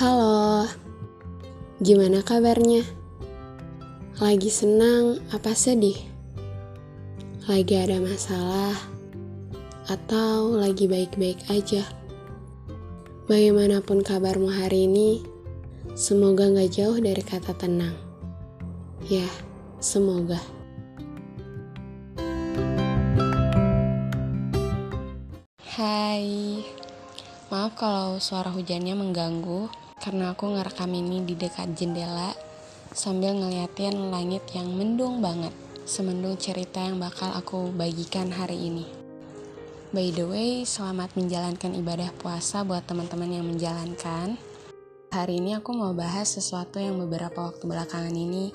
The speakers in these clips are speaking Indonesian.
Halo, gimana kabarnya? Lagi senang apa sedih? Lagi ada masalah? Atau lagi baik-baik aja? Bagaimanapun kabarmu hari ini, semoga gak jauh dari kata tenang. Ya, semoga. Hai, maaf kalau suara hujannya mengganggu karena aku ngerekam ini di dekat jendela sambil ngeliatin langit yang mendung banget, semendung cerita yang bakal aku bagikan hari ini. By the way, selamat menjalankan ibadah puasa buat teman-teman yang menjalankan. Hari ini aku mau bahas sesuatu yang beberapa waktu belakangan ini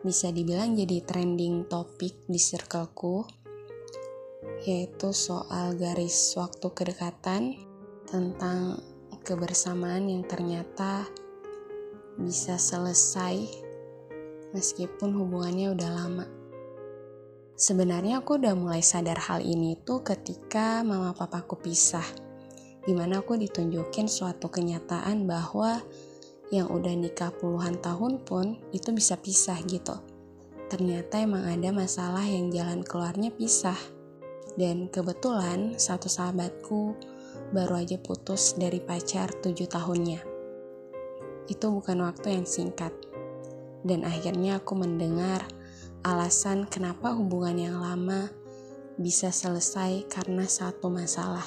bisa dibilang jadi trending topik di circleku, yaitu soal garis waktu kedekatan tentang kebersamaan yang ternyata bisa selesai meskipun hubungannya udah lama. Sebenarnya aku udah mulai sadar hal ini tuh ketika mama papaku pisah. Di mana aku ditunjukin suatu kenyataan bahwa yang udah nikah puluhan tahun pun itu bisa pisah gitu. Ternyata emang ada masalah yang jalan keluarnya pisah. Dan kebetulan satu sahabatku baru aja putus dari pacar tujuh tahunnya. Itu bukan waktu yang singkat. Dan akhirnya aku mendengar alasan kenapa hubungan yang lama bisa selesai karena satu masalah.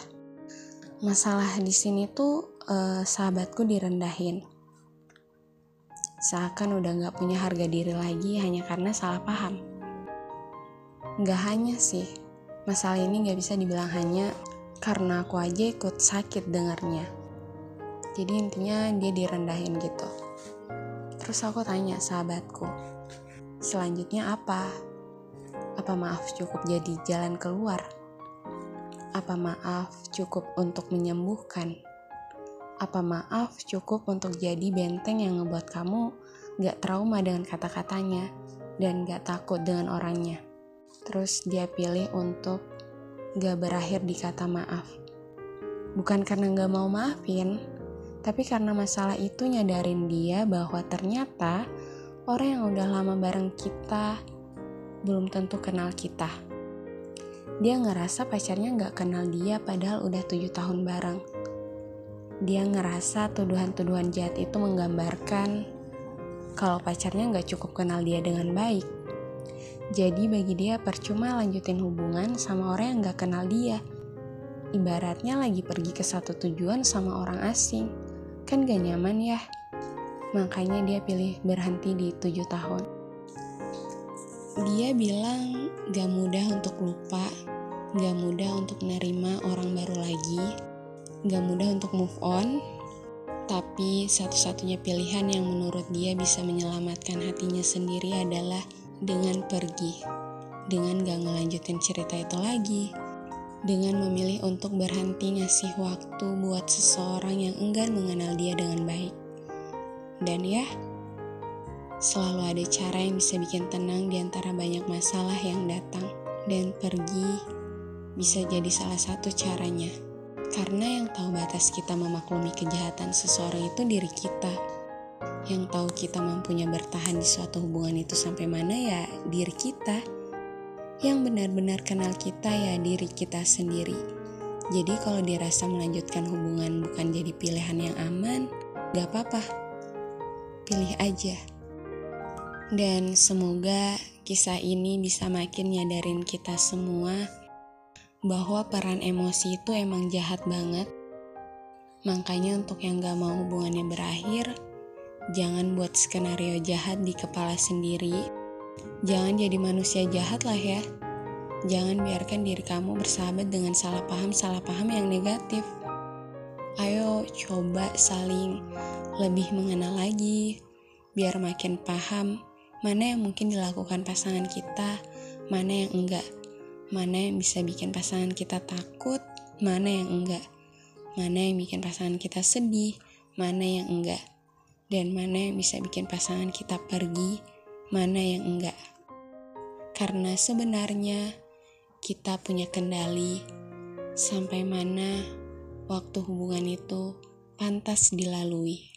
Masalah di sini tuh eh, sahabatku direndahin. Seakan udah gak punya harga diri lagi hanya karena salah paham. Gak hanya sih, masalah ini gak bisa dibilang hanya karena aku aja ikut sakit dengarnya. Jadi intinya dia direndahin gitu. Terus aku tanya sahabatku, selanjutnya apa? Apa maaf cukup jadi jalan keluar? Apa maaf cukup untuk menyembuhkan? Apa maaf cukup untuk jadi benteng yang ngebuat kamu gak trauma dengan kata-katanya dan gak takut dengan orangnya? Terus dia pilih untuk gak berakhir di kata maaf. Bukan karena gak mau maafin, tapi karena masalah itu nyadarin dia bahwa ternyata orang yang udah lama bareng kita belum tentu kenal kita. Dia ngerasa pacarnya gak kenal dia padahal udah tujuh tahun bareng. Dia ngerasa tuduhan-tuduhan jahat itu menggambarkan kalau pacarnya gak cukup kenal dia dengan baik. Jadi bagi dia percuma lanjutin hubungan sama orang yang gak kenal dia. Ibaratnya lagi pergi ke satu tujuan sama orang asing. Kan gak nyaman ya? Makanya dia pilih berhenti di tujuh tahun. Dia bilang gak mudah untuk lupa, gak mudah untuk nerima orang baru lagi, gak mudah untuk move on, tapi satu-satunya pilihan yang menurut dia bisa menyelamatkan hatinya sendiri adalah dengan pergi, dengan gak ngelanjutin cerita itu lagi, dengan memilih untuk berhenti ngasih waktu buat seseorang yang enggan mengenal dia dengan baik. Dan ya, selalu ada cara yang bisa bikin tenang di antara banyak masalah yang datang, dan pergi bisa jadi salah satu caranya. Karena yang tahu batas kita memaklumi kejahatan seseorang itu diri kita yang tahu kita mampunya bertahan di suatu hubungan itu sampai mana ya diri kita. Yang benar-benar kenal kita ya diri kita sendiri. Jadi kalau dirasa melanjutkan hubungan bukan jadi pilihan yang aman, gak apa-apa. Pilih aja. Dan semoga kisah ini bisa makin nyadarin kita semua bahwa peran emosi itu emang jahat banget. Makanya untuk yang gak mau hubungannya berakhir, Jangan buat skenario jahat di kepala sendiri. Jangan jadi manusia jahat lah ya. Jangan biarkan diri kamu bersahabat dengan salah paham-salah paham yang negatif. Ayo coba saling lebih mengenal lagi, biar makin paham mana yang mungkin dilakukan pasangan kita, mana yang enggak, mana yang bisa bikin pasangan kita takut, mana yang enggak, mana yang bikin pasangan kita sedih, mana yang enggak dan mana yang bisa bikin pasangan kita pergi, mana yang enggak. Karena sebenarnya kita punya kendali sampai mana waktu hubungan itu pantas dilalui.